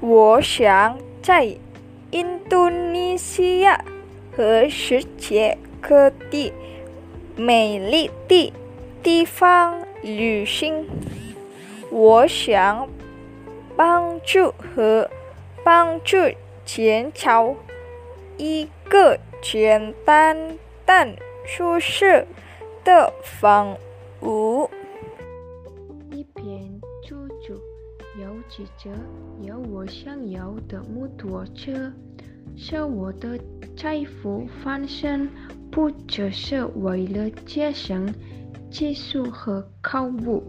我想在印度尼西亚和世界各地美丽的地方旅行。我想帮助和帮助建造一个简单但舒适的房屋。一边有汽车，有我想要的摩托车，是我的财富翻身，不只是为了节省技术和考务。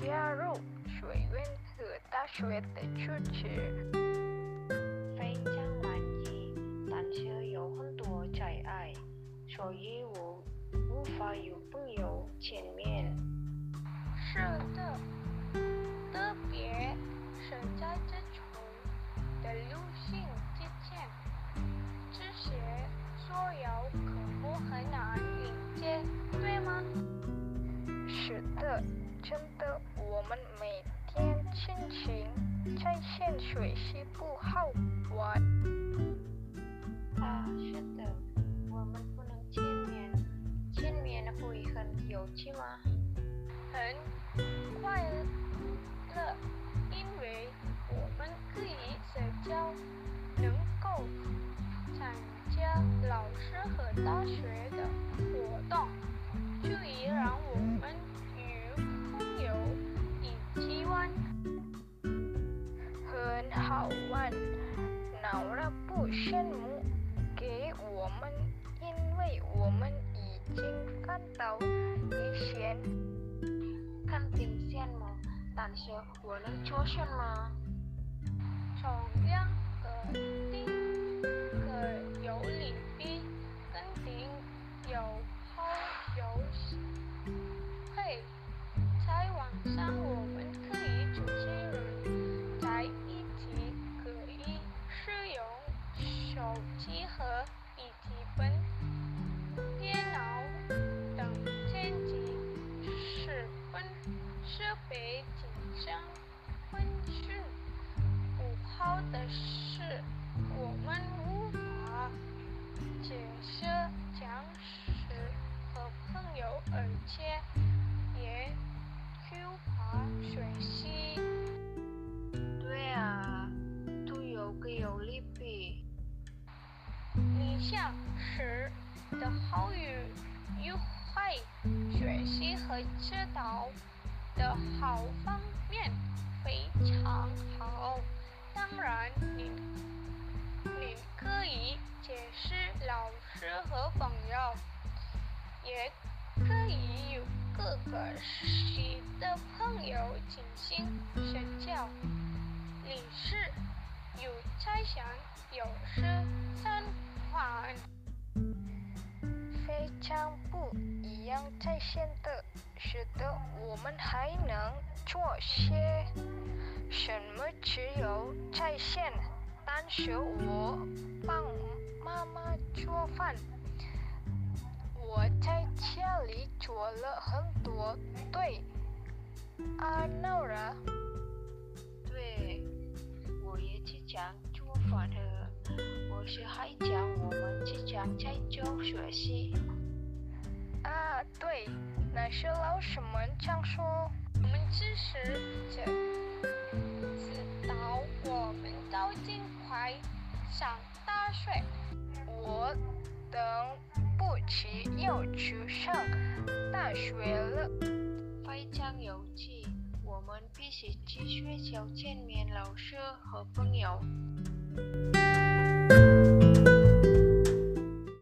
加入学院和大学的主持。非常满意，但是有很多障碍，所以我无法与朋友见面。是的，特别是在这种的流行之前，这些所有科目很难迎接，对吗？是的，真的，我们每天心情在线学习不好玩。啊，是的，我们不能见面，见面会很有趣吗？很快乐，因为我们可以社交，能够参加老师和大学的活动，足以让我们好玩，脑了不羡慕给我们，因为我们已经看到一些。看挺羡慕，但是我能做什么？从两个顶个有利弊，跟顶有好有知道的好方面非常好。当然，你你可以解释老师和朋友，也可以有各个系的朋友进行社交。你是有猜想，有时参观。非常不一样在线的，是的，我们还能做些什么？只有在线，但是我帮妈妈做饭，我在家里做了很多对啊，Nora，对，我也即将做饭的。我是还讲，我们即将在做学习。啊，对，那些老师们常说，我们只是这直到我们都尽快上大学。我等不及要去上大学了。非常有趣，我们必须去学校见面老师和朋友。